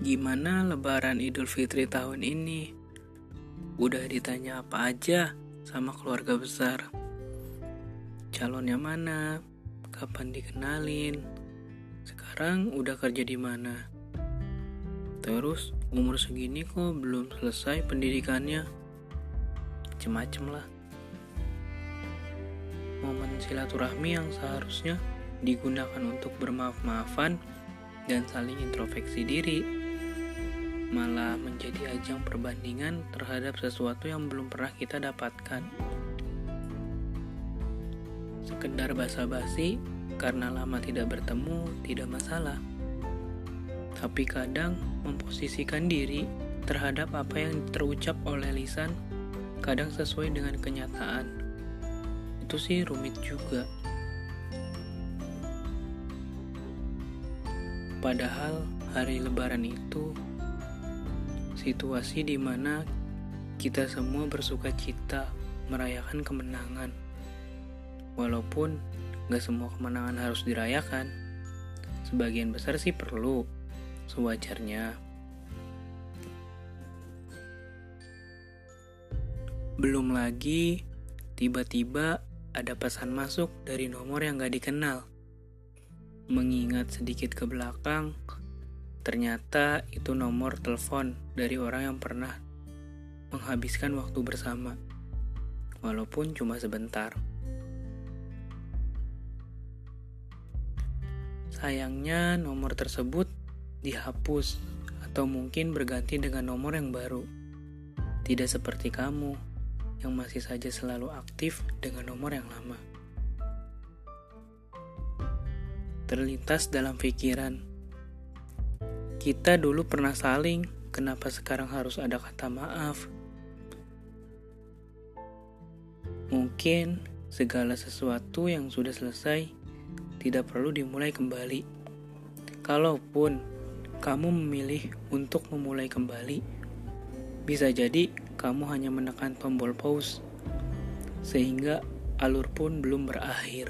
Gimana lebaran Idul Fitri tahun ini? Udah ditanya apa aja sama keluarga besar? Calonnya mana? Kapan dikenalin? Sekarang udah kerja di mana? Terus umur segini kok belum selesai pendidikannya? Macem-macem lah. Momen silaturahmi yang seharusnya digunakan untuk bermaaf-maafan dan saling introspeksi diri malah menjadi ajang perbandingan terhadap sesuatu yang belum pernah kita dapatkan. Sekedar basa-basi karena lama tidak bertemu tidak masalah. Tapi kadang memposisikan diri terhadap apa yang terucap oleh lisan kadang sesuai dengan kenyataan. Itu sih rumit juga. Padahal hari lebaran itu situasi di mana kita semua bersuka cita merayakan kemenangan. Walaupun gak semua kemenangan harus dirayakan, sebagian besar sih perlu, sewajarnya. Belum lagi, tiba-tiba ada pesan masuk dari nomor yang gak dikenal. Mengingat sedikit ke belakang, Ternyata itu nomor telepon dari orang yang pernah menghabiskan waktu bersama, walaupun cuma sebentar. Sayangnya, nomor tersebut dihapus atau mungkin berganti dengan nomor yang baru. Tidak seperti kamu yang masih saja selalu aktif dengan nomor yang lama. Terlintas dalam pikiran kita dulu pernah saling, kenapa sekarang harus ada kata maaf? Mungkin segala sesuatu yang sudah selesai tidak perlu dimulai kembali. Kalaupun kamu memilih untuk memulai kembali, bisa jadi kamu hanya menekan tombol pause, sehingga alur pun belum berakhir.